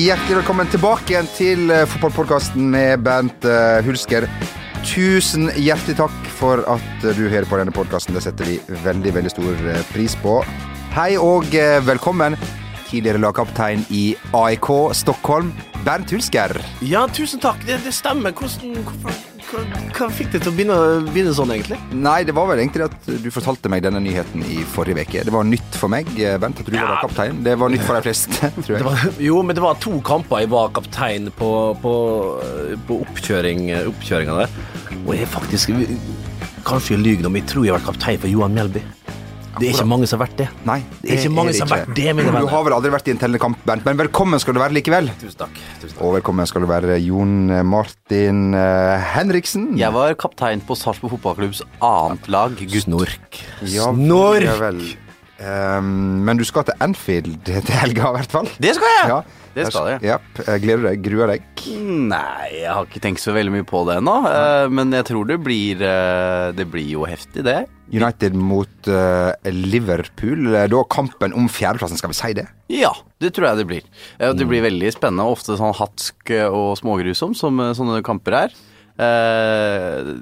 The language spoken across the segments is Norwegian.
hjertelig velkommen tilbake igjen til eh, fotballpodkasten med Bernt eh, Hulsker. Tusen hjertelig takk for at eh, du hører på denne podkasten. Det setter vi veldig, veldig stor pris på. Hei og velkommen, tidligere lagkaptein i AIK Stockholm, Bernt Hulsker. Ja, tusen takk. Det, det stemmer. Hvordan, hvorfor, hva, hva fikk deg til å begynne, begynne sånn, egentlig? Nei, det var vel egentlig at du fortalte meg denne nyheten i forrige uke. Det var nytt for meg, Bent, at du Ja. var kaptein. Det var nytt for de fleste, tror Det jeg. var, jo, men det var to kamper jeg var kaptein på, på, på oppkjøring, oppkjøringa der. Og jeg er faktisk Kanskje jeg lyver, men jeg tror jeg har vært kaptein for Johan Melby. Det er ikke mange som har vært det. Nei, Det er ikke mange som har vært det, mine venner. Du har vel aldri vært i en tellende kamp, Bernt, men velkommen skal du være likevel. Tusen takk. Tusen takk. Og velkommen skal du være Jon Martin eh, Henriksen. Jeg var kaptein på Sarpsborg fotballklubbs annet lag. Snork. Ja, Snork! ja Ehm, men du skal til Anfield til helga, i hvert fall. Det skal jeg! Ja. Det skal jeg. Ja, gleder du deg? Gruer deg? Nei, jeg har ikke tenkt så veldig mye på det ennå. Uh, Men jeg tror det blir uh, Det blir jo heftig, det. United mot uh, Liverpool. Eh, Da kampen om fjerdeplassen, skal vi si det? Ja, det tror jeg det blir. Eh, Det Mm. blir veldig spennende. Ofte sånn hatsk og smågrusom, som eh, sånne kamper er. Eh,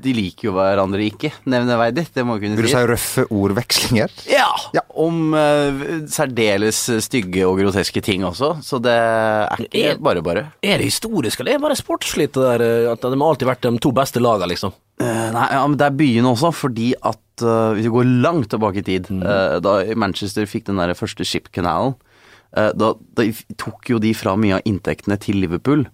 De liker jo hverandre ikke, nevneverdig. Det må vi kunne Vil du si. si røffe ordvekslinger? Ja, Ja. om uh, særdeles stygge og groteske ting også. Så det er ikke Er- bare bare. Er det historisk, eller er det bare sportslig, det der, eh, at de har alltid vært de to beste lagene, liksom? Uh, nei, ja, men det er byen også, fordi at uh, hvis vi går langt tilbake i tid, Mm. da Manchester fikk den der første Ship-kanalen, eh, da, da tok jo de fra mye av inntektene til Liverpool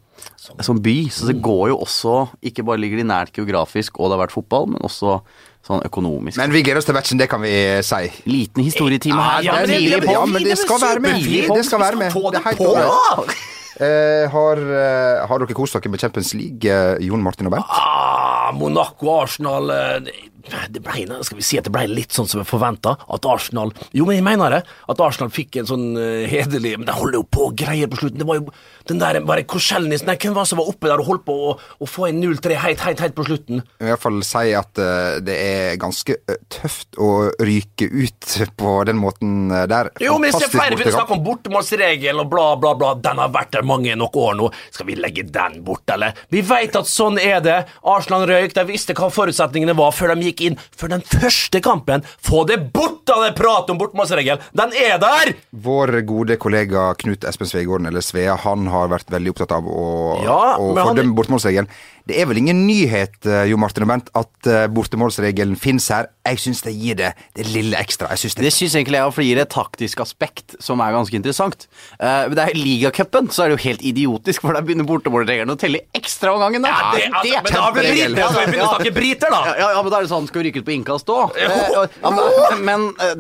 som by, så Mm. det går jo også, ikke bare ligger de nært geografisk og det har vært fotball, men også sånn økonomisk. Men vi gleder oss til matchen, det kan vi si. Liten historietime her. Ja, men det- det- Ja, men det skal være med. Det skal være med. Det er helt på. ålreit. Eh, har, uh, har dere kost dere med Champions League, uh, Jon Martin og Bent? Ah, Monaco, Arsenal det- det ble, Skal vi si at det ble litt sånn som jeg forventa? At Arsenal Jo, men jeg mener det. At Arsenal fikk en sånn uh, hederlig Men de holder jo på og greier på slutten. Det var jo den der bare Korselnis Nei, hvem var det som var oppe der og holdt på å, å få en 0-3 helt, helt, helt på slutten? i hvert fall si at uh, det er ganske eh, tøft å ryke ut på den måten der. Jo, men jeg ser flere begynner å snakke om bortemålsregel og bla, bla, bla. Den har vært der mange nok år nå. Skal vi legge den bort, eller? Vi veit at sånn er det. Arsenal røyk. De visste hva forutsetningene var før de gikk inn. før den første kampen. Få det bort av det pratet om bortemålsregelen! Den er der! Vår gode kollega Knut Espen Svegården, eller Svea, han har vært veldig opptatt av å, Ja, å fordømme bortemålsregelen. Det er vel ingen nyhet, eh, Jo Martin og Bent, at eh, bortemålsregelen finnes her. Jeg syns det gir det det lille ekstra. Jeg synes det Det syns egentlig jeg, for det gir et taktisk aspekt som er ganske interessant. Eh, men det er ligacupen, så er det jo helt idiotisk, for der begynner bortemålsregelen å telle ekstra ekstraomgangen. da. Ja, det, altså, men da blir vi skal vi begynne å snakke briter, da? Ja, ja, men da er det sånn, skal vi ryke ut på innkast òg? ja, men men eh,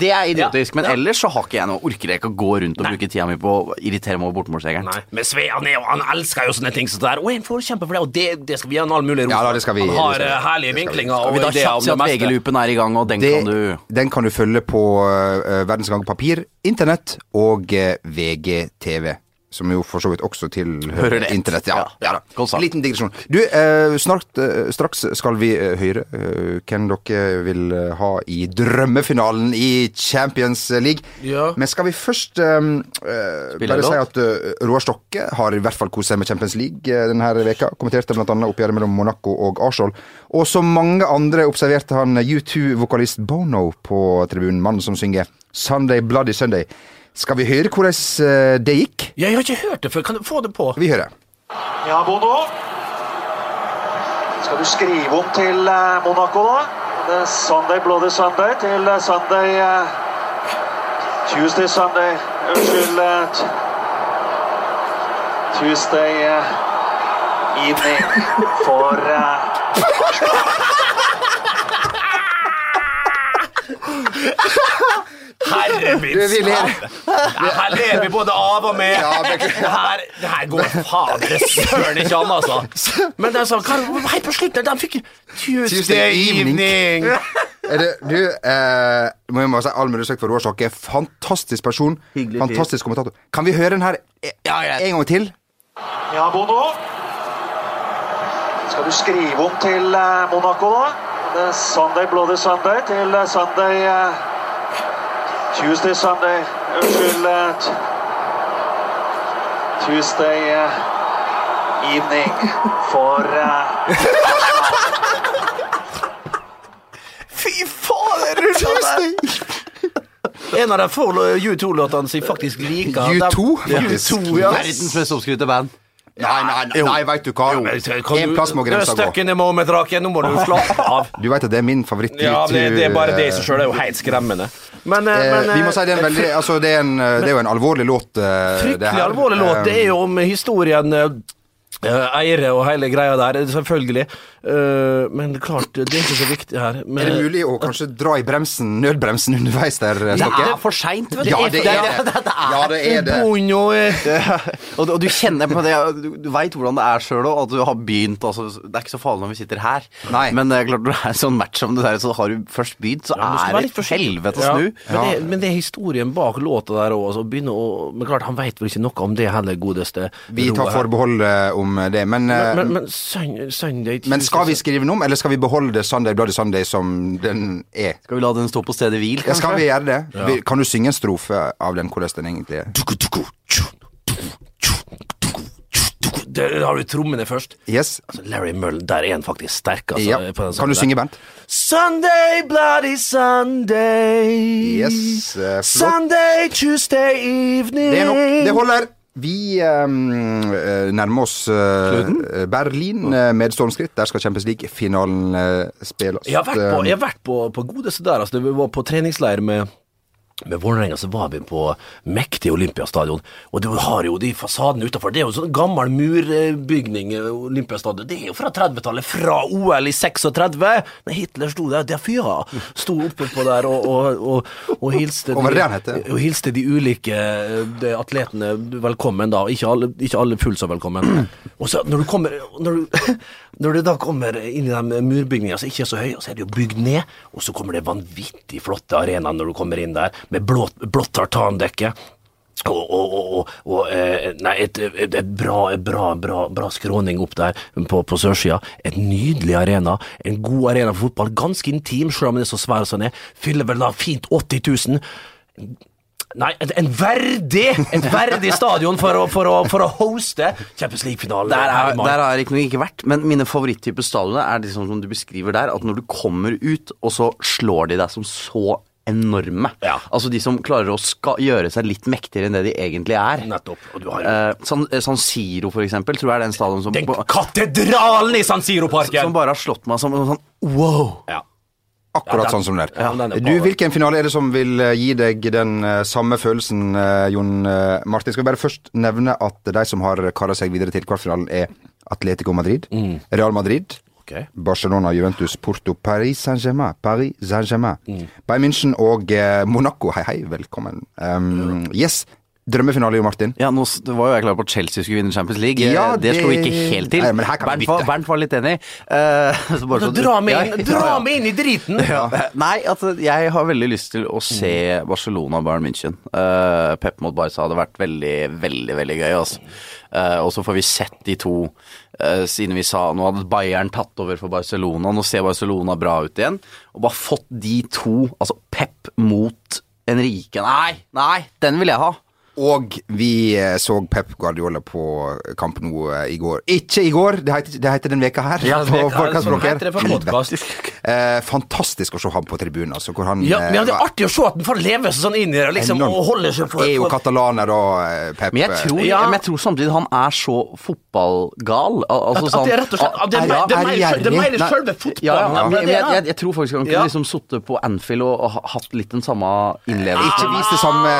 det er idiotisk. Men ellers så har ikke jeg noe, orker jeg ikke å gå rundt og bruke tida mi på å irritere meg over bortemålsregelen. Men Sve han, er, han elsker jo sånne ting som det der. Og en forkjemper for det, og det, det skal vi gi han all mulig ros Ja, da, det skal vi- Han det har skal vi. eh, herlige vinklinger Skal og vi da ideer kjapt si det at meste. VG-loopen er i gang, og den det, kan du Den kan du følge på uh, Verdens Gang Papir, Internett og eh, VGTV. Som jo for så vidt også tilhører Internett. Ja, Ja, ja, liten digresjon. Du, eh, snart, eh, straks skal vi eh, høre eh, hvem dere vil eh, ha i drømmefinalen i Champions League. Ja. Men skal vi først eh, bare si at uh, Roar Stokke har i hvert fall kost seg med Champions League denne veka. Kommenterte bl.a. oppgjøret mellom Monaco og Arsenal. Og som mange andre observerte han U2-vokalist Bono på tribunen. Mannen som synger 'Sunday Bloody Sunday'. Skal vi høre hvordan eh, det gikk? Jeg har ikke hørt det før. Kan du få det på? Vi hører. Ja, Bono. Skal du skrive om til eh, Monaco, da? Det er Sunday Bloody Sunday til eh, Sunday Tuesday Sunday Unnskyld. Tuesday evening for eh, Herre min. Ja, her ler vi både av og med. Ja, det- her, det her går fader søren ikke an, altså. Men det er sånn, hva- helt på slutten De fikk Tuesday, Tuesday evening. det, du, eh, må jeg bare si all mulig respekt for Roar Stokke. Fantastisk person. Hyggelig fyr. Fantastisk kommentator. Kan vi høre den her en gang til? Ja, Bono. Skal du skrive om til eh, Monaco, da? Det er Sunday Bloody Sunday til eh, Sunday eh, Tuesday Sunday Unnskyld. eh, Tuesday uh, evening for uh, Fy fader! En av de få U2-låtene som jeg faktisk liker. U2, faktisk. U2, ja. Verdens mest oppskrytte band. Nei, nei, nei, nei veit du hva. En plass må grensa gå. Stuck in the moment, Raken. Nå må du slappe av. Du veit at det er min favoritt. Ja, det, det er bare det i seg sjøl. Det er jo helt skremmende. Men, eh, Eh, men vi må eh, si det er en veldig Altså, det er, en, men, det er jo en alvorlig låt. eh, det Fryktelig alvorlig låt. Det er Eh, jo om historien eh, eh, Eire og hele greia der, selvfølgelig. Eh, men klart, det er ikke så viktig her. Men, Er det mulig å kanskje dra i bremsen, nødbremsen underveis der, Det er for seint, vet du. Ja, det er det. Ja, det er det. Er og, du- og du kjenner på det Du, du veit hvordan det er sjøl òg, at du har begynt. Altså, det er ikke så farlig når vi sitter her. Nei. Men det er klart, når det er sånn match som det der, så har du først begynt, så Ja, er det forsiktig. helvete å Ja. Men, det, men det er historien bak låta der òg. Men klart, han veit vel ikke noe om det heller, godeste Vi tar forbehold eh, om det, men, men, Men, men, Sun- Sunday men skal vi skrive den om, eller skal vi beholde Sunday Bloody Sunday som den er? Skal vi la den stå på stedet hvil, Ja, skal vi gjøre det? Vi- Kan du synge en strofe av den, hvordan den egentlig er? Der har du trommene først. Yes? Altså, Larry Mullen, der er han faktisk sterk. Altså, Ja. på den Kan du der. synge, Bent? Sunday, bloody Sunday. Yes, uh, flott. Sunday, Tuesday evening. Det er nok. Det holder. Vi ehm, eh, nærmer oss eh, Berlin eh, med stormskritt. Der skal Champions League-finalen spilles. Jeg har vært på, jeg har vært på, på godeste der. Altså, vi var på treningsleir med med Vålerenga så var vi på mektige Olympiastadion, og du har jo de fasadene utafor. Det er jo sånn gammel murbygning, eh, Olympiastadion. Det er jo fra 30-tallet, fra OL i 36. Når Hitler sto der, der fyra sto oppe på der og, og, og, og hilste het? og hilste de ulike eh, de atletene velkommen, da. Ikke alle, ikke alle fullt så velkommen. Og så når du kommer Når du, når du da kommer inn i de murbygningene som ikke er så høye, så er det jo bygd ned, og så kommer det vanvittig flotte arenaer når du kommer inn der, med blått, blått tartandekke. Og, og, og, og, eh, Nei, et, et, et bra, bra, bra, bra skråning opp der på, på sørsida. Et nydelig arena. En god arena for fotball. Ganske intim, selv om den er så svær som den er. Fyller vel da fint 80 000. Nei, en, en verdig Et verdig stadion for å, for å, for å hoste Champions League-finalen. Der, er, der har jeg riktignok ikke vært, men mine favoritttyper stadioner er liksom som du beskriver der, at når du kommer ut, og så slår de deg som så enorme. Ja. Altså de som klarer å ska gjøre seg litt mektigere enn det de egentlig er. Nettopp. Og du har jo Eh, San, eh, San Siro, for eksempel, tror jeg er den stadion som, den katedralen i San Siro-parken! Som bare har slått meg som sånn wow. Ja. Akkurat Ja, den- sånn som det er. ja, den er du. Hvilken finale er det som vil eh, gi deg den uh, samme følelsen, uh, Jon uh, Martin? Skal vi bare først nevne at de som har kara seg videre til kvartfinalen, er Atletico Madrid, Mm. Real Madrid, Ok. Barcelona, Juventus, Porto, Paris Saint-Germain, Paris Saint-Germain, Mm. Bayern München og eh, Monaco. Hei, hei, velkommen. Um, yes, drømmefinale, Jo Martin. Ja, nå, det var jo jeg klar på at Chelsea skulle vinne Champions League. Eh, Ja, det, det- slo ikke helt til. Nei, men her kan Bernt, var. Bernt var litt enig. Uh, så bare så Dra meg inn, ja, dra ja. meg inn i driten! Ja. Nei, altså, jeg har veldig lyst til å se Barcelona og Bayern München. Uh, Pep mot Barca hadde vært veldig, veldig veldig gøy. Altså. Uh, og så får vi sett de to, eh, siden vi sa nå hadde Bayern tatt over for Barcelona. Nå ser Barcelona bra ut igjen. Og bare fått de to, altså Pep mot Enrique Nei, nei, den vil jeg ha. Og vi eh, så Pep Guardiola på kamp nå eh, i går. Ikke i går, det heter, det heter den veka her. Ja, på sånn for podcast. Eh, fantastisk å se ham på tribunen. Altså, hvor han Ja, men ja, det eh, er artig å se at han får leve seg sånn inn i det, liksom, og holder seg på er jo katalaner og eh, Pep. Men jeg tror, Ja. men jeg tror samtidig han er så fotballgal. Altså, At- at det er rett og slett- at det er det er mer- er det er mer selve fotballen. Ja, ja, Ja, men, jeg, jeg, jeg tror faktisk han kunne Ja. liksom sittet på Anfield og, og hatt litt den samme innlevelsen. Ikke vis det samme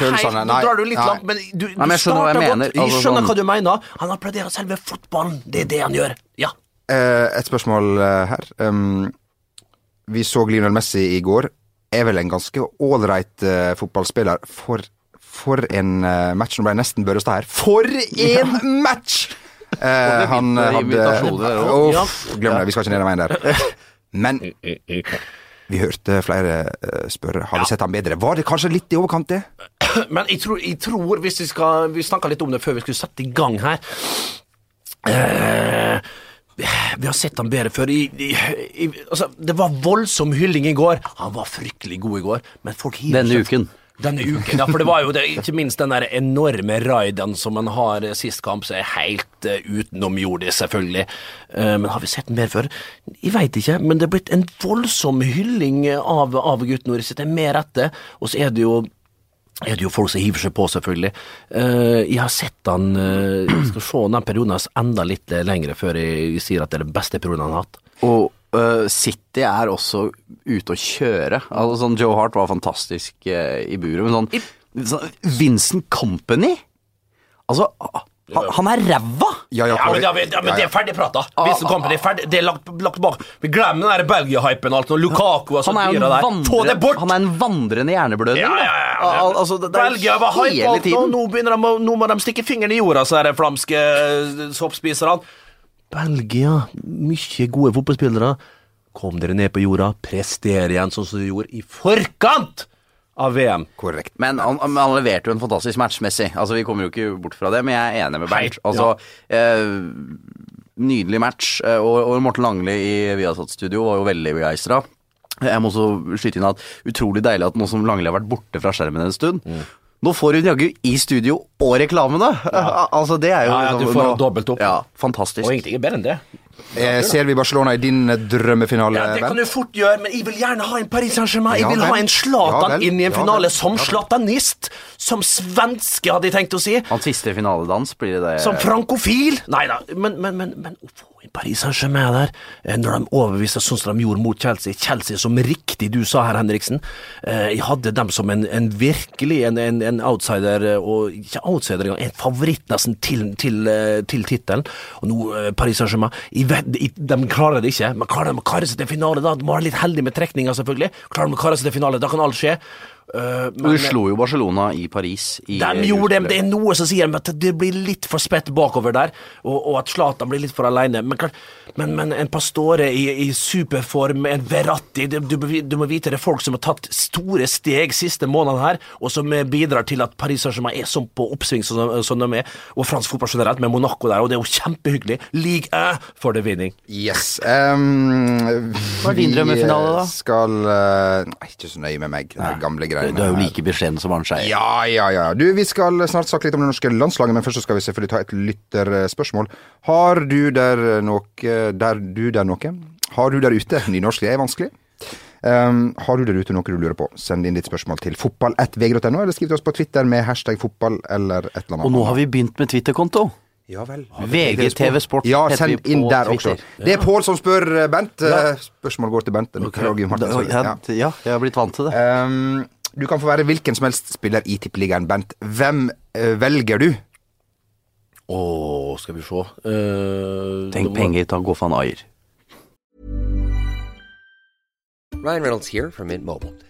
følelsene. Nei. Drar du litt langt, men du, du men jeg skjønner hva jeg starter mener, godt. Jeg altså skjønner sånn- hva du mener. Han applauderer selve fotballen. Det er det han gjør. Ja. Eh, et spørsmål eh, her. Um, vi så Lionel Messi i går. Er vel en ganske ålreit uh, fotballspiller. For, for en uh, match. Nå ble jeg nesten Børrestad her. For en match! Uh, han hadde. Uff, Glem det, vi skal ikke ned den veien der. Men vi hørte flere spørre har vi sett han bedre. Var det kanskje litt i overkant, det? Men jeg tror, jeg tror hvis vi skal Vi snakka litt om det før vi skulle sette i gang her. Eh, vi har sett han bedre før. I, i, i, altså, det var voldsom hylling i går. Han var fryktelig god i går, men folk hiver Denne uken. Denne uken, ja, for det var jo det, ikke minst den der enorme raiden som man har sist kamp, som er helt uh, utenomjordisk, selvfølgelig. Uh, men har vi sett den mer før? Jeg veit ikke, men det er blitt en voldsom hylling av, av gutten vår. Det er mer etter, Og så er det jo er det jo folk som hiver seg på, selvfølgelig. Uh, jeg har sett han uh, Jeg skal se den perioden hans enda litt lengre før jeg, sier at det er den beste perioden han har hatt. Og uh, City er også ute å kjøre. Altså, sånn, Joe Hart var fantastisk i buret, men sånn, sånn Vincent Company Altså, han, han er ræva! Ja, ja, Ja, men, ja, men, ja, men det er ferdig prata. Vincent Company er ferdig. Det er lagt, lagt bak. Vi glemmer den Belgia-hypen og alt. Og Lukaku og er, dyra en der. Få det bort! han er en vandrende hjerneblødning. Ja, ja, ja, ja. Al- Altså, det, det Belgia var hypa opp nå. begynner de, nå må de stikke fingeren i jorda, så er det flamske eh, soppspiserne. Belgia, mye gode fotballspillere. Kom dere ned på jorda, prester igjen sånn som du gjorde i forkant av VM. Korrekt. Men han, han leverte jo en fantastisk matchmessig. Altså, vi kommer jo ikke bort fra det, men jeg er enig med Bernt. Altså, eh, nydelig match. eh, Og, og Morten Langli i Viasat-studio var jo veldig begeistra. Jeg må også skyte inn at utrolig deilig at nå som Langli har vært borte fra skjermen en stund, Mm. nå får hun jaggu i studio og reklamene! Altså, det er jo Ja, ja, du liksom- får nå- dobbelt opp. Ja, fantastisk. Og ingenting er bedre enn det. Eh, ser vi Barcelona i din eh, drømmefinale, Ja, Det kan du fort gjøre, men jeg vil gjerne ha en Paris Saint-Germain. Jeg vil ja, ha en Zlatan Ja inn i en Ja finale vel. som zlatanist. Som svenske, hadde jeg tenkt å si. Hans siste finaledans blir det Som frankofil! Nei da, men, men, men, men inn Paris Saint-Germain der, eh, når de overbeviste sånn som de gjorde mot Chelsea Chelsea som riktig du sa her, Henriksen. Eh, Jeg hadde dem som en, en virkelig en, en, en outsider, eh, og ikke outsider engang, en favoritt nesten til, til, til tittelen. Og nå Paris Saint-Germain De klarer det ikke, men klarer de å kare seg til finale da? De være litt heldige med trekninga, selvfølgelig. Klarer de å kare seg til finale, da kan alt skje. Eh, Du slo jo Barcelona i Paris. I de gjorde det, men det er noe som sier at det blir litt for spett bakover der, og, og at Zlatan blir litt for alene. Men, men, men en Pastore i, i superform, en Verratti det, du, du må vite det er folk som har tatt store steg siste månedene her, og som eh, bidrar til at Paris Saint-Germain er sånn på oppsving som, som de er, og fransk fotball generelt, med Monaco der, og det er jo kjempehyggelig. League 1 for the winning. Yes. Um, Hva er din drømmefinale, da? Vi skal uh, ikke så nøye med meg, den gamle greiene. Du er jo like beskjeden som Arnt Skeie. Ja, ja, ja. Du, Vi skal snart snakke litt om det norske landslaget, men først så skal vi selvfølgelig ta et lytterspørsmål. Har du der noe Der du der noe? Har du der ute Nynorsk det er vanskelig. Um, har du der ute noe du lurer på, send inn ditt spørsmål til fotball1vg.no, eller skriv til oss på Twitter med hashtag fotball eller et eller annet. Og nå har vi begynt med Twitter-konto. Ja vel. VGTV Sport Ja, heter send vi inn på der Twitter. også. Det er Pål som spør, eh, Bent. Ja. Spørsmålet går til Bent. Ja. ja, jeg har blitt vant til det. Um, du kan få være hvilken som helst spiller i Tippeligaen, Bent. Hvem eh, velger du? Å, skal vi se uh, Tenk var... penger, ta gå van Ayer. Ryan Reynolds her fra Mint Mobile.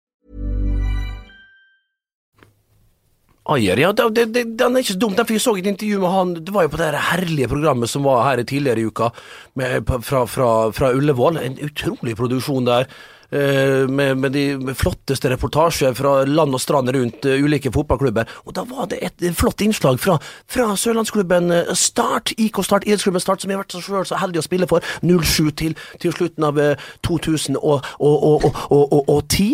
Ayer, ja, det, det, den er ikke så dum. Den, for jeg så et intervju med han Det var jo på det herlige programmet som var her tidligere i uka, med, fra, fra, fra Ullevål. En utrolig produksjon der. Eh, Med, med de flotteste reportasjer fra land og strand rundt eh, ulike fotballklubber. Og da var det et flott innslag fra, fra sørlandsklubben eh, Start, IK Start, idrettsklubben Start, som jeg har vært så, så heldig å spille for. 07 til, til slutten av eh, 2010.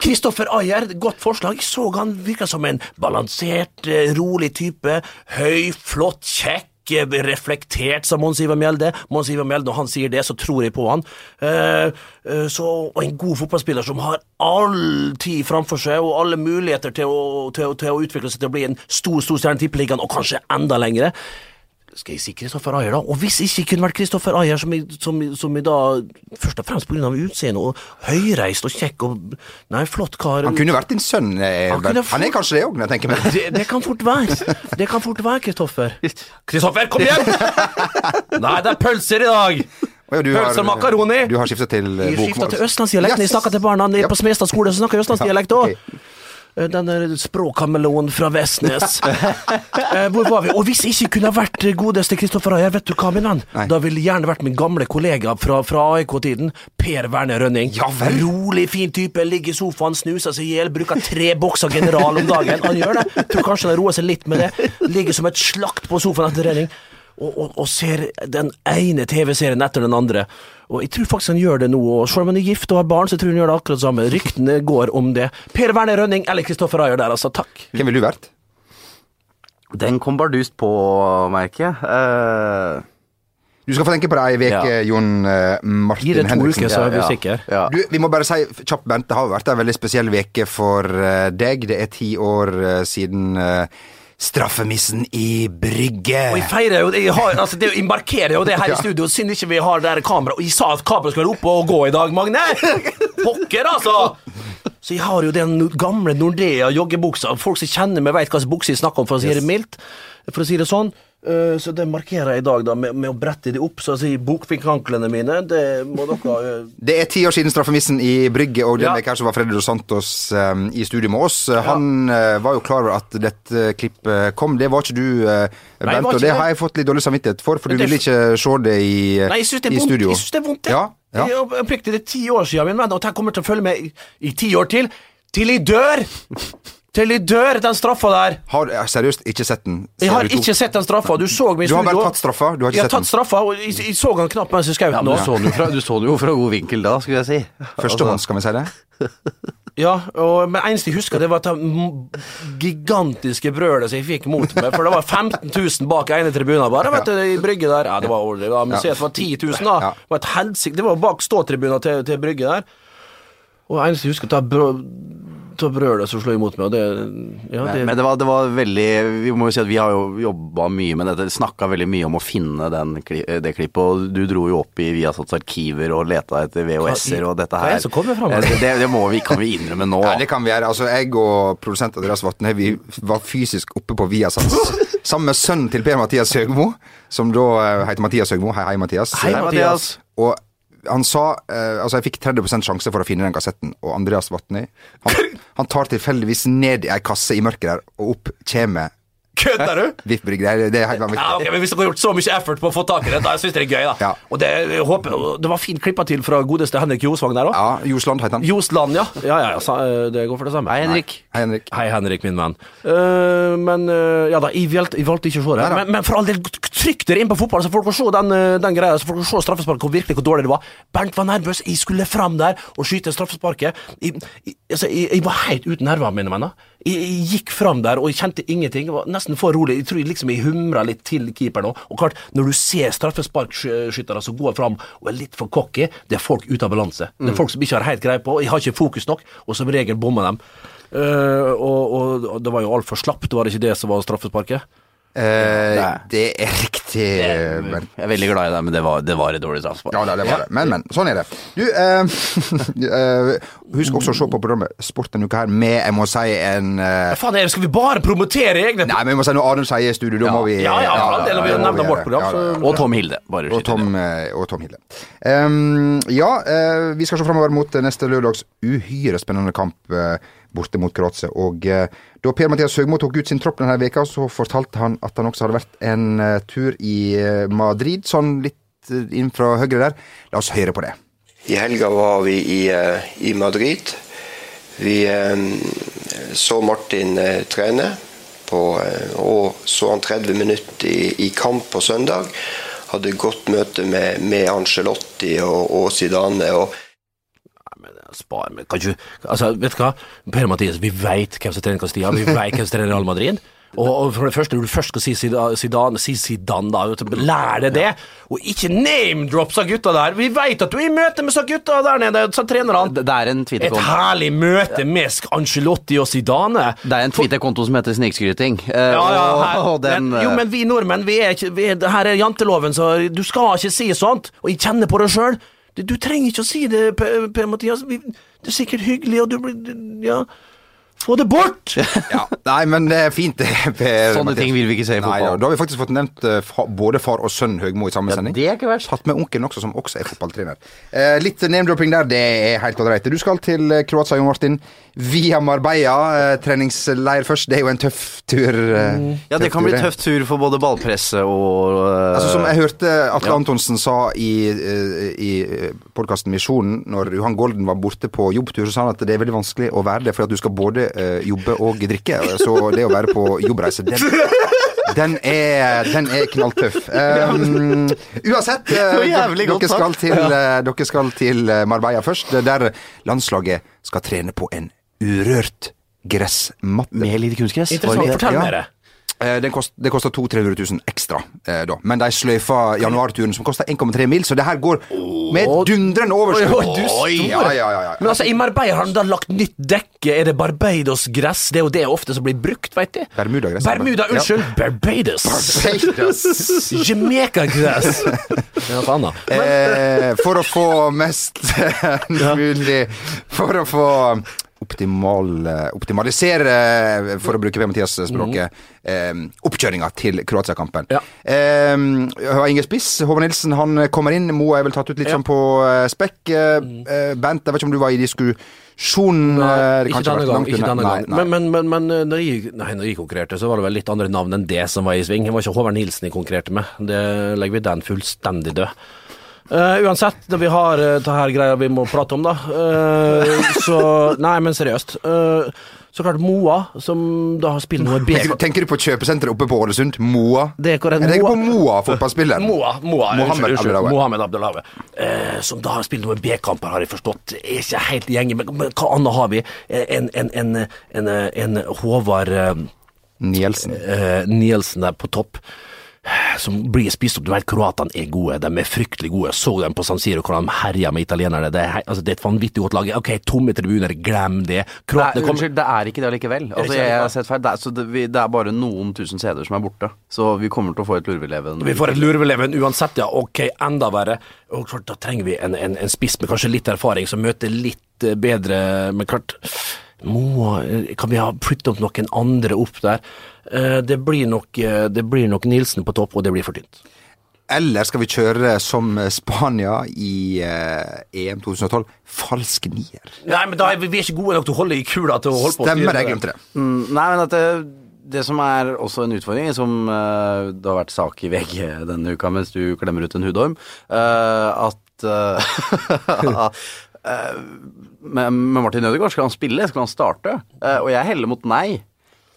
Kristoffer Ayer, godt forslag. Jeg så han virka som en balansert, rolig type. Høy, flott, kjekk. Eh, Reflektert, sa Mons Ivar Mjelde. Mons Ivar Mjelde, Når han sier det, så tror jeg på han. Uh, uh, så, og en god fotballspiller som har all tid framfor seg, og alle muligheter til å, til, til å utvikle seg til å bli en stor stor stjerne i Tippeligaen, og kanskje enda lengre. Skal jeg si Kristoffer Ayer, da? Og hvis ikke kunne vært Kristoffer Ayer, som, i- som, som jeg da Først og fremst pga. utseendet og høyreist og kjekk og Nei, flott kar. Han kunne vært din sønn. eh, Han fort, Han er kanskje det òg, når jeg tenker meg det, det kan fort være. Det kan fort være, Kristoffer. Kristoffer, kom igjen! Nei, det er pølser i dag! Ja, du Pølser og makaroni. Du har skifta til bokmål? Jeg skifta bokmål. til østlandsdialekt når jeg snakka til barna nede Yep. på Smestad skole. Så snakker jeg østlandsdialekt òg. Ja, Den der språkkameleonen fra Vestnes. Eh, Hvor var vi? Og hvis jeg ikke kunne vært godeste Kristoffer Ayer, vet du hva, min venn? Nei. Da ville jeg gjerne vært min gamle kollega fra, fra AIK-tiden, Per Werner Rønning. Ja. Rolig, fin type, ligger i sofaen, snuser seg i hjel, bruker tre bokser General om dagen. Han gjør det. Tror kanskje han har roet seg litt med det. Ligger som et slakt på sofaen etter trening. Og, og, og ser den ene TV-serien etter den andre. Og jeg tror faktisk han gjør det nå. Og selv om han er gift og har barn, så tror jeg han gjør det akkurat det samme. Ryktene går om det. Per Werner Rønning eller Kristoffer Ayer der, altså. Takk. Hvem ville du vært? Den kom bardust på, merker jeg. Uh... Du skal få tenke på det ei uke, Ja. Jon Martin Martin Gi det to Henriksen. uker, så er vi ja, sikre. Ja. Du, vi må bare si kjapt, Bent, det har vært en veldig spesiell veke for eh, deg. Det er ti år eh, siden eh, straffemissen i Brygge. Og jeg feirer jo jeg, har, altså, det, jeg markerer jo det her i studio, synd ikke vi har der kamera. Og jeg sa at kameraet skulle være oppe og gå i dag, Magne! Pokker, altså! Så jeg har jo den gamle Nordea joggebuksa. Folk som kjenner meg, veit hva slags bukse jeg snakker om, for å si det mildt. For å si det sånn. Eh, Så det markerer jeg i dag da med, med å brette de opp, så å si bokfinkanklene mine. Det må dere eh, Det er ti år siden straffemissen i Brygge, og den Ja. veka var Freddy Dos Santos um, i studio med oss. Han eh, var jo klar over at dette klippet kom. Det var ikke du, uh, Bent, og det det. har jeg fått litt dårlig samvittighet for, for du Det- ville ikke se det i, Nei, jeg syns det er i vondt. studio. Jeg synes det er vondt, det. Ja, ja. Jeg oppriktig det er ti år siden, min venn, og jeg kommer til å følge med i, i ti år til. Til jeg dør! Til de dør, den straffa der. Har jeg seriøst ikke sett den? Jeg har Ser du to- ikke sett den straffa. Du så meg i Du har studio. bare tatt straffa, du har ikke jeg har tatt straffa, og jeg, jeg så han knapt mens jeg skjøt Ja, den. du du så den jo fra god vinkel da, skulle jeg si. Førstehånds, kan vi si det? Ja, og, men eneste jeg husker, det var det gigantiske brølet som jeg fikk mot meg. For det var 15 000 bak ene tribunen bare, vet du, i Brygge der. Ja, det var, ordentlig. si det var 10 000, da. Det var et helsike. Det var bak ståtribunen til, til Brygge der. Og eneste jeg husker, det var brø- det brølet som slo imot meg, og det Ja, det, Men det var, det var veldig Vi må jo si at vi har jo jobba mye med dette. Snakka veldig mye om å finne den, det klippet. Og du dro jo opp i Viasats arkiver og leta etter VHS-er og dette Hva er her. det som kommer fram? Eh, Det, det må vi, kan vi innrømme nå. Ja, det kan vi gjøre. Altså, jeg og produsent Andreas Vatne vi var fysisk oppe på Viasats sammen med sønnen til Per-Mathias Høgmo, som da eh, heter Mathias Høgmo. Hei, hei, Mathias. Hei, Mathias. Og han sa eh, Altså, jeg fikk 30% sjanse for å finne den kassetten, og Andreas Vatne han, han tar tilfeldigvis ned i ei kasse i mørket der, og opp kommer Kødder du? Vippbrygg, Det, er- det er helt vanvittig. Ja, men Hvis dere har gjort så mye effort på å få tak i det, da syns jeg det er gøy. da Ja. Og det, jeg håper, det var fint klippa til fra godeste Henrik Josvang der òg. Ja, Josland heter han. Josland, ja. Ja, ja, ja, det går for det samme. Hei, Henrik. Hei, Henrik. Hei, Henrik, min venn. Uh, men uh, ja da, jeg valgte, jeg valgte ikke å se det. Men, men for all del, trykk dere inn på fotball, så folk kan se den, eh, den greia. Så folk kan se straffesparket, hvor virkelig hvor dårlig det var. Bernt var nervøs. Jeg skulle fram der og skyte straffesparket. Jeg, jeg, altså, jeg, var helt uten nerver, mine venner. Jeg, gikk fram der, og jeg kjente ingenting. Jeg var nesten for rolig. Jeg tror jeg liksom jeg humra litt til keeperen òg. Og klart, når du ser straffesparkskyttere som går fram og er litt for cocky, det er folk ute av balanse. Det er folk som ikke har helt greie på, jeg har ikke fokus nok, og som regel bommer dem. Eh, og, og, og det var jo altfor slapt, var det ikke det som var straffesparket? Uh, det er riktig, Bent. Jeg er veldig glad i deg, men det var, det var et dårlig straffespark. Ja, det var det. Men, men. Sånn er det. Du, eh, eh, husk også å se på programmet Sport denne uka her med, jeg må si, en uh, faen skal vi bare promotere egne Nei, men vi må si noe Arne sier i studio, da må vi Ja, ja, ja, vi nevner vårt program, Ja, ja, ja. Og Tom Hilde. Bare Og Tom, og Tom Hilde. Um, ja, vi skal se framover mot neste lørdags uhyre spennende kamp eh, borte mot Kroatia. Og eh, da Per-Mathias Høgmo tok ut sin tropp denne veka, så fortalte han at han også hadde vært en eh, tur i eh, Madrid, sånn litt inn fra høyre der. La oss høre på det. I helga var vi i, i Madrid. Vi så Martin trene på, og så han 30 minutter i, i kamp på søndag. Hadde godt møte med, med Angelotti og, og Zidane. Og Spar, meg kan ikke, altså, vet du hva? Per-Mathias, vi veit hvem som trener Castilla, vi veit hvem som trener Real Madrid. Og, for det første, når du først skal si Zidane, si Zidane, da. Lær deg det! Og ikke name-drop av gutta der! Vi veit at du er i møte med så gutta der nede, sa trenerne. Det er en Et herlig møte med Angelotti og Zidane. Det er en Twitter-konto som heter Snikskryting. eh, Ja, ja, her, og den men, jo, men vi nordmenn, vi er ikke vi er, Her er janteloven, så du skal ikke si sånt. Og jeg kjenner på det sjøl. Du, du trenger ikke å si det, Per, per Mathias. Vi, det er sikkert hyggelig, og du blir Ja. Få det bort! Ja, Nei, men det er fint, det. Per Sånne ting vil vi ikke se i Nei, fotball. ja, Da har vi faktisk fått nevnt uh, både far og sønn Høgmo i samme sending. det er ikke verst. Tatt med onkelen også, som også er fotballtrener. Uh, litt name-dropping der, det er helt ålreit. Du skal til eh, Kroatia, Jon Martin. Via Marbella. Eh, treningsleir først. Det er jo en tøff tur. Eh, Ja, det kan bli tøff tur for både ballpresse og eh, Altså Som jeg hørte Atle Ja. Antonsen sa i, uh, i podkasten Misjonen, når Johan Golden var borte på jobbtur, så sa han at det er veldig vanskelig å være det, for at du skal både jobbe og drikke. Så det å være på jobbreise, den, den, er, den er knalltøff. Um, uansett, eh, dere, skal til, eh, dere skal til Marbella først, der landslaget skal trene på en urørt gressmatte. med litt kunstgress. Interessant. Fortell Ja. mer. det. Eh, kost, koster 200 000-300 000 ekstra, eh, da. Men de sløyfa januarturen, som koster 1,3 mil, så det her går med dundrende overskudd. Oi, du. Ja, ja, ja, ja. Men altså, i Marbella har han da lagt nytt dekke. Er det Barbados-gress? Det er jo det ofte som blir brukt, veit du. Bermudagress. Bermuda, unnskyld. Barbados. Barbados. Jamaica-gress. Det. Eh, for å få mest mulig For å få optimal, eh, optimalisere, eh, for å bruke Per-Mathias-språket, eh, oppkjøringa til Kroatia-kampen. Ja. Eh, Inge Spiss, Håvard Nilsen, han kommer inn. Moa er vel tatt ut litt Ja. sånn på eh, spekk. Mm. eh, Bent, jeg vet ikke om du var i diskusjon? Nei, ikke denne gang. Ikke denne Nei, gang. nei. Men, men, men, men når, jeg, nei, når jeg konkurrerte, så var det vel litt andre navn enn det som var i sving. Det var ikke Håvard Nilsen jeg konkurrerte med. Det legger vi den fullstendig død. Eh, uansett, det vi har uh, det her greia vi må prate om, da. Uh, så Nei, men seriøst. Uh, så klart Moa, som da har spilt noe bedre tenker du på kjøpesenteret oppe på Ålesund? Moa? Det er korrekt. Jeg tenker Moa- på Moa, fotballspilleren. Moa, Moa Mohammed unnskyld, Mohammed Abdelhawe. Eh, som da har spilt noen B-kamper, har jeg forstått. Er ikke helt gjengen. men, men hva annet har vi? En, en, en, en, en Håvard eh, Nielsen. eh, Nielsen der på topp. Som blir spist opp. Du vet, Kroatene er gode. De er fryktelig gode. Så dem på San Siro hvordan de herja med italienerne. Det er, altså, det er et vanvittig godt lag. Ok, tomme tribuner, glem det. Kroatene kommer unnskyld, det er ikke det allikevel. Altså, jeg har sett feil. Det er, så det, vi, det er bare noen tusen CD-er som er borte. Så vi kommer til å få et lurveleven. Vi får et lurveleven uansett, ja. Ok, enda verre. Og klart, Da trenger vi en, en, en spiss med kanskje litt erfaring, som møter litt eh, bedre Men klart Moa eh, Kan vi ha flyttet opp noen andre opp der? Eh, Det blir nok, eh, det blir nok Nilsen på topp, og det blir for tynt. Eller skal vi kjøre som Spania i eh, EM 2012? Falsk nier. Nei, men da er vi, vi er ikke gode nok til å holde i kula til å holde på. Stemmer, jeg glemte det. Mm, nei, men at det, det som er også en utfordring, som uh, det har vært sak i VG denne uka mens du klemmer ut en hudorm, uh, at uh, eh, med, med Martin Ødegaard, skal han spille? Skal han starte? Uh, og jeg heller mot nei.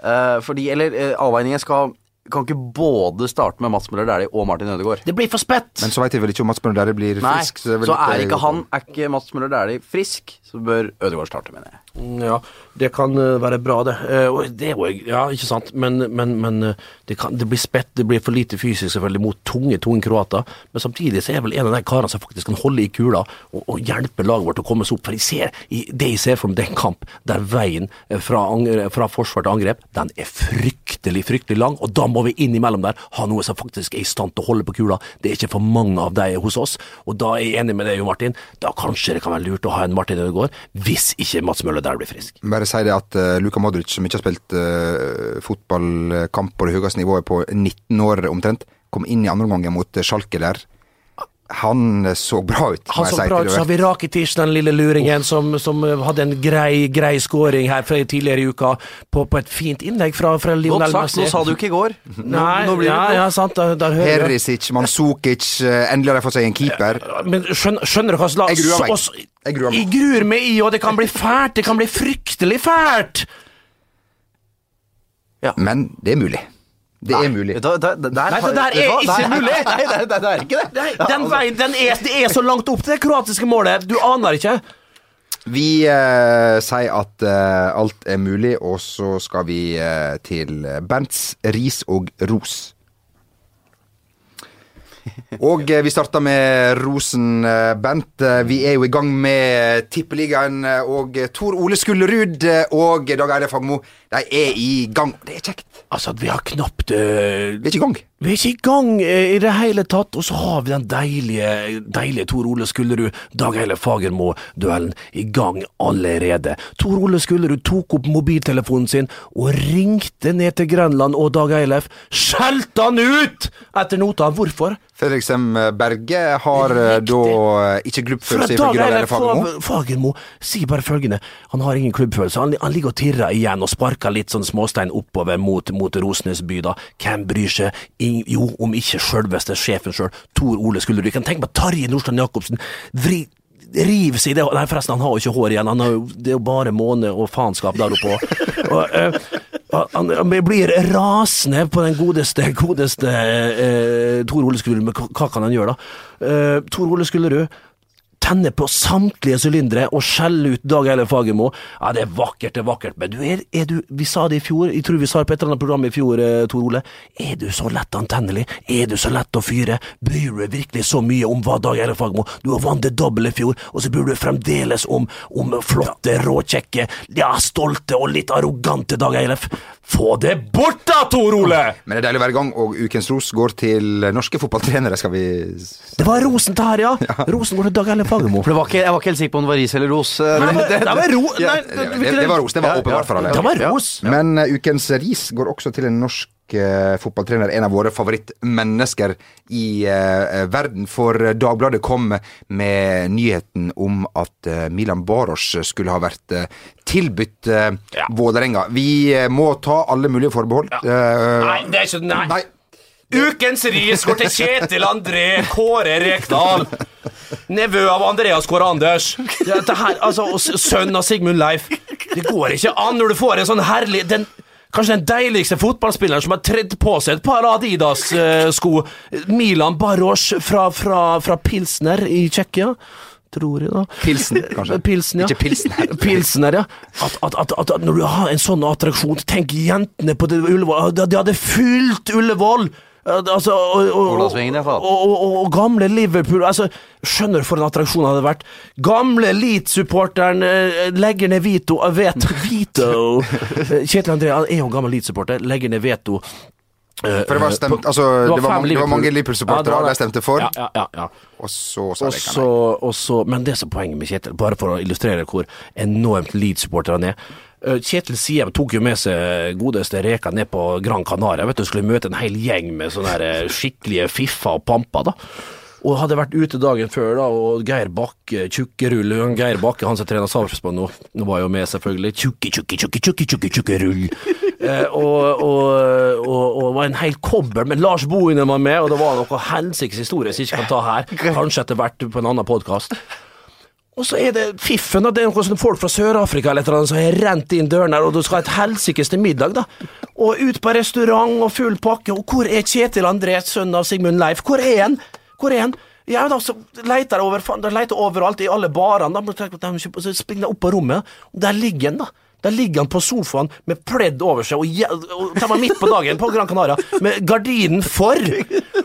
Uh, fordi, eller uh, avveiningen skal kan ikke både starte med Mats Møller Dæhlie og Martin Ødegaard. Det blir for spett! Men så veit jeg vel ikke om Mats Møller Dæhlie blir Nei, frisk. så vel litt, er ikke han Er ikke Mats Møller Dæhlie frisk, så bør Ødegaard starte, mener jeg. Ja, det kan eh, være bra, det. Eh, det er jo, ja, ikke sant, men, men, men eh, det, kan, det blir spett, det blir for lite fysisk selvfølgelig mot tunge, tunge kroater. Men samtidig så er jeg vel en av de karene som faktisk kan holde i kula og, og hjelpe laget vårt å komme seg opp. For jeg ser, det jeg ser for meg, det er en kamp der veien fra, fra forsvar til angrep, den er fryktelig, fryktelig lang. Og da må vi innimellom der ha noe som faktisk er i stand til å holde på kula. Det er ikke for mange av de hos oss. Og da er jeg enig med deg, Jo Martin. Da kanskje det kan være lurt å ha en Martin Ødegaard, hvis ikke Mats Møller der blir frisk. Bare si det at uh, Luka Modric, som ikke har spilt uh, fotballkamp på det høyeste nivået på 19 år omtrent, kom inn i andre omgang mot uh, Schalke der. Han eh, så bra ut. Han så bra ut, så har vi Rakitic, den lille luringen, som, som hadde en grei, grei scoring her fra tidligere i uka, på, på et fint innlegg fra, fra Godt sagt, Messi. nå sa du ikke i går. Nå, Nei, nå blir ja, ja, sant, der, der. Manzukic, eh, endelig har de fått seg en keeper. Men skjønner, skjønner du hva slags Jeg gruer meg. Jeg gruer meg. I, og det kan bli fælt. Det kan bli fryktelig fælt. Men det er mulig. Det er mulig. Da, da, da, der, Nei, det der er ikke mulig. Nei, det er ikke det. Nei, den veien, den er, det er så langt opp til det kroatiske målet. Du aner ikke. Vi eh, sier at eh, alt er mulig, og så skal vi eh, til Bernts ris og ros. Og eh, vi starter med rosen, eh, Bent. Eh, Vi er jo i gang med Tippeligaen, og Tor Ole Skullerud og Dag Eide Fagmo, de er i gang. Det er kjekt. Altså, vi har knapt uh... Vi er ikke i gang. Vi er ikke i gang eh, i det hele tatt, og så har vi den deilige, deilige Tor Ole Skullerud, Dag Eile Fagermo-duellen i gang allerede. Tor Ole Skullerud tok opp mobiltelefonen sin og ringte ned til Grenland og Dag Eilef. Skjelte han ut etter nota! Hvorfor? Fredrik Sem Berge har Riktig. da eh, ikke klubbfølelse for Dag Eilef Fagermo. Fagermo sier bare følgende, han har ingen klubbfølelse. Han, han ligger og tirrer igjen og sparker litt sånn småstein oppover mot, mot Rosenes by, da. Hvem bryr seg? Ing, jo, om ikke sjølveste sjefen sjøl, Tor Ole Skullerud. Tenk meg Tarjei Nordstrand Jacobsen. Vri Riv seg i det Nei, forresten, han har jo ikke hår igjen. Har jo, det er jo bare måne og faenskap der oppe. Og, eh, han, han blir rasende på den godeste, godeste eh, Tor Ole Skullerud. Men hva, kan han gjøre, da? Eh, Tor Ole Skullerud tenner på samtlige sylindere og skjelle ut Dag Eilif Fagermo. Ja, det er vakkert, det er vakkert, men du er, er du Vi sa det i fjor, jeg tror vi sa det på et eller annet program i fjor, eh, Tor Ole. Er du så lett antennelig? Er du så lett å fyre? Bryr du deg virkelig så mye om hva Dag Eilif Fagermo Du har vant det doble i fjor, og så bryr du deg fremdeles om, om flotte, råkjekke, ja, stolte og litt arrogante Dag Eilif. Få det bort da, Tor Ole! Men det er deilig i gang, og ukens ros går til norske fotballtrenere, skal vi Det var rosen til her, ja. Rosen går til Dag Eilif Fagermo. For det var ikke, jeg var ikke helt sikker på om det var ris eller ros. men det, det var ro... Nei, det, det, det var ros. Det var åpenbart for alle. Det var ros. Men uh, ukens ris går også til en norsk eh, fotballtrener, en av våre favorittmennesker i uh, verden. For Dagbladet kom med nyheten om at uh, Milan Baros skulle ha vært uh, tilbudt ja. Vålerenga. Vi må ta alle mulige forbehold. Eh, Nei, det er ikke Nei. nei. Ukens ris går til Kjetil André Kåre Rekdal. Nevø av Andreas Kåre Anders. Dette her, altså, og sønn av Sigmund Leif. Det går ikke an når du får en sånn herlig den, Kanskje den deiligste fotballspilleren som har tredd på seg et par Adidas-sko. Milan Baros fra, fra, fra Pilsner i Tsjekkia. Tror jeg, da. Pilsen, kanskje. Pilsen, ja. Ikke Pilsner. Pilsner, ja. At, at, at, at, når du har en sånn attraksjon Tenk jentene på det Ullevål. De hadde fylt Ullevål! Altså, og, og, og, og, og, og gamle Liverpool altså, Skjønner du for en attraksjon det hadde vært? Gamle Leeds-supporteren eh, legger ned Vito eh, vet, Vito Eh, Kjetil André han er jo en gammel Leeds-supporter. Legger ned veto. For det var stemt Altså, det var, fem mange, det var mange Liverpool-supportere. Ja, det stemte for. Ja, ja, ja. Og så sa Og de så, og så, men det som er poenget med Kjetil, bare for å illustrere hvor enormt Leeds-supporter han er Kjetil Siem tok jo med seg godeste Reka ned på Gran Canaria. Vet du, Skulle møte en hel gjeng med sånne eh, skikkelige fiffa og pampa. da og hadde vært ute dagen før, da, og Geir Bakke, tjukkerull Geir Bakke, han som trener Sarpsborg nå, nå var jo med, selvfølgelig. Tjukke, tjukke, tjukke, tjukke, tjukke, tjukke tjukkerull. Eh, og, og, og, og var en hel kobbel, men Lars Bohinen var med, og det var noe helsikes historie som jeg ikke kan ta her. Kanskje etter hvert på en annen podkast. Og så er det fiffen, da. Det er noen folk fra Sør-Afrika eller et eller annet som har rent inn døren der, og du skal ha et helsikes til middag, da. Og ut på restaurant og full pakke, og hvor er Kjetil André, sønnen av Sigmund Leif? Hvor er han? Hvor er han? Ja, da så leter jeg over, leter overalt, i alle barene. Da, at så springer jeg opp på rommet, og der ligger han, da. Der ligger han på sofaen med pledd over seg, og, og tar meg midt på dagen på Gran Canaria, med gardinen for,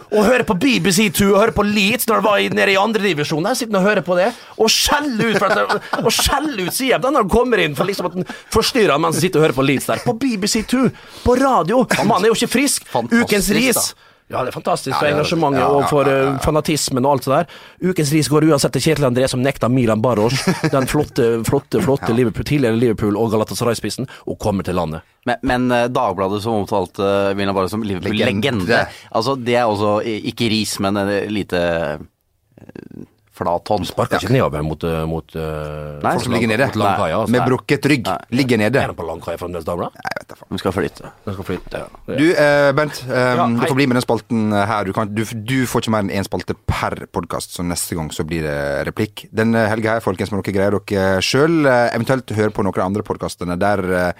og hører på BBC2 og hører på Leeds når han var nede i andredivisjon. Der sitter han og hører på det, og skjeller ut, at, og skjeller ut Siem når han kommer inn, for liksom at han forstyrrer han mens han sitter og hører på Leeds der. På BBC2, på radio. Mannen er jo ikke frisk. Fantastisk, Ukens ris. da. Ja, det er fantastisk for Ja, engasjementet ja, og ja, for ja, ja, eh, fanatismen og alt det der. Ukens ris går uansett til Kjetil André, som nekta Milan Baros, den flotte, flotte, flotte Liverpool, tidligere Liverpool- og Galatasaray-spissen, og kommer til landet. Men, men eh, Dagbladet som omtalte Milan Baros som Liverpool-legende Legende. Altså, det er også ikke ris, men en lite eh, flat hånd. Sparker ikke nedover mot, eh, mot uh, Nei, Folk som ligger nede. Mot langkaia, altså. Med brukket rygg. Ligger nede. Er de på langkaia fremdeles? Nei, vet da faen. De skal flytte. De skal flytte. Du, eh, Bent, eh, Ja, du får bli med den spalten her. Du, kan, du, du får ikke mer enn én spalte per podkast, så neste gang så blir det replikk. Den helga her, folkens, må dere greie dere sjøl. Eventuelt høre på noen av andre podkastene der eh,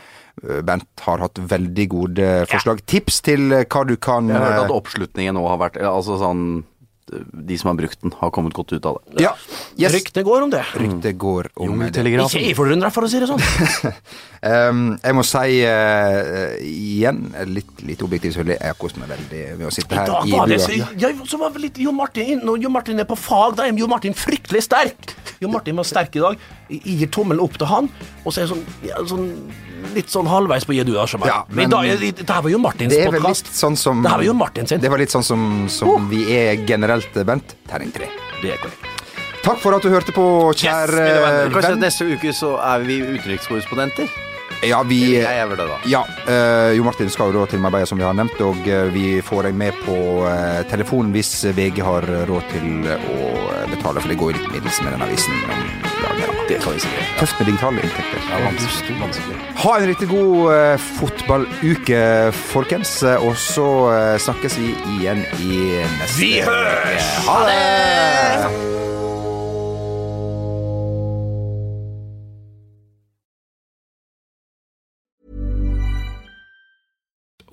Bent har hatt veldig gode forslag. Tips til eh, hva du kan Jeg har hørt eh, at oppslutningen nå har vært Altså sånn De som har brukt den, har kommet godt ut av det. Ja. Yes. Ryktet går om det. Ryktet går om det. Ikke jeg forundra, for å si det sånn. Um, jeg må si uh, igjen, litt, litt objektivt selvfølgelig, jeg har kost meg veldig med å sitte I her dag i det bua. så, Jeg, så var litt Jo Martin Når Jo Martin er på fag, da er Jo Martin fryktelig sterk. Jo Martin var sterk i dag. Jeg gir tommelen opp til han, og så er jeg sånn, ja, sånn litt sånn halvveis på Jedu Ashaman. Ja, men, men- i dag, det her var Jo Martins Det er vel podkast. litt sånn som Det her var Jo Martin sin. Det var litt sånn som, som vi er generelt, Bent. Terning tre. Det er korrekt. Takk for at du hørte på, kjære yes, venn. Kanskje neste uke så er vi utenrikskorrespondenter? Ja, vi Jeg det, da. Ja, uh, Jo Martin skal jo da til Marbella, som vi har nevnt, og eh, vi får deg med på uh, telefon hvis VG har råd til å eh, betale, for det går jo litt middels med den avisen. om dagen. Det kan vi si. Tøft med digitale inntekter. Ja, vanskelig. vanskelig. Ha en riktig god uh, fotballuke, folkens. eh, Og så uh, snakkes vi igjen i neste Vi hørs! Ha det!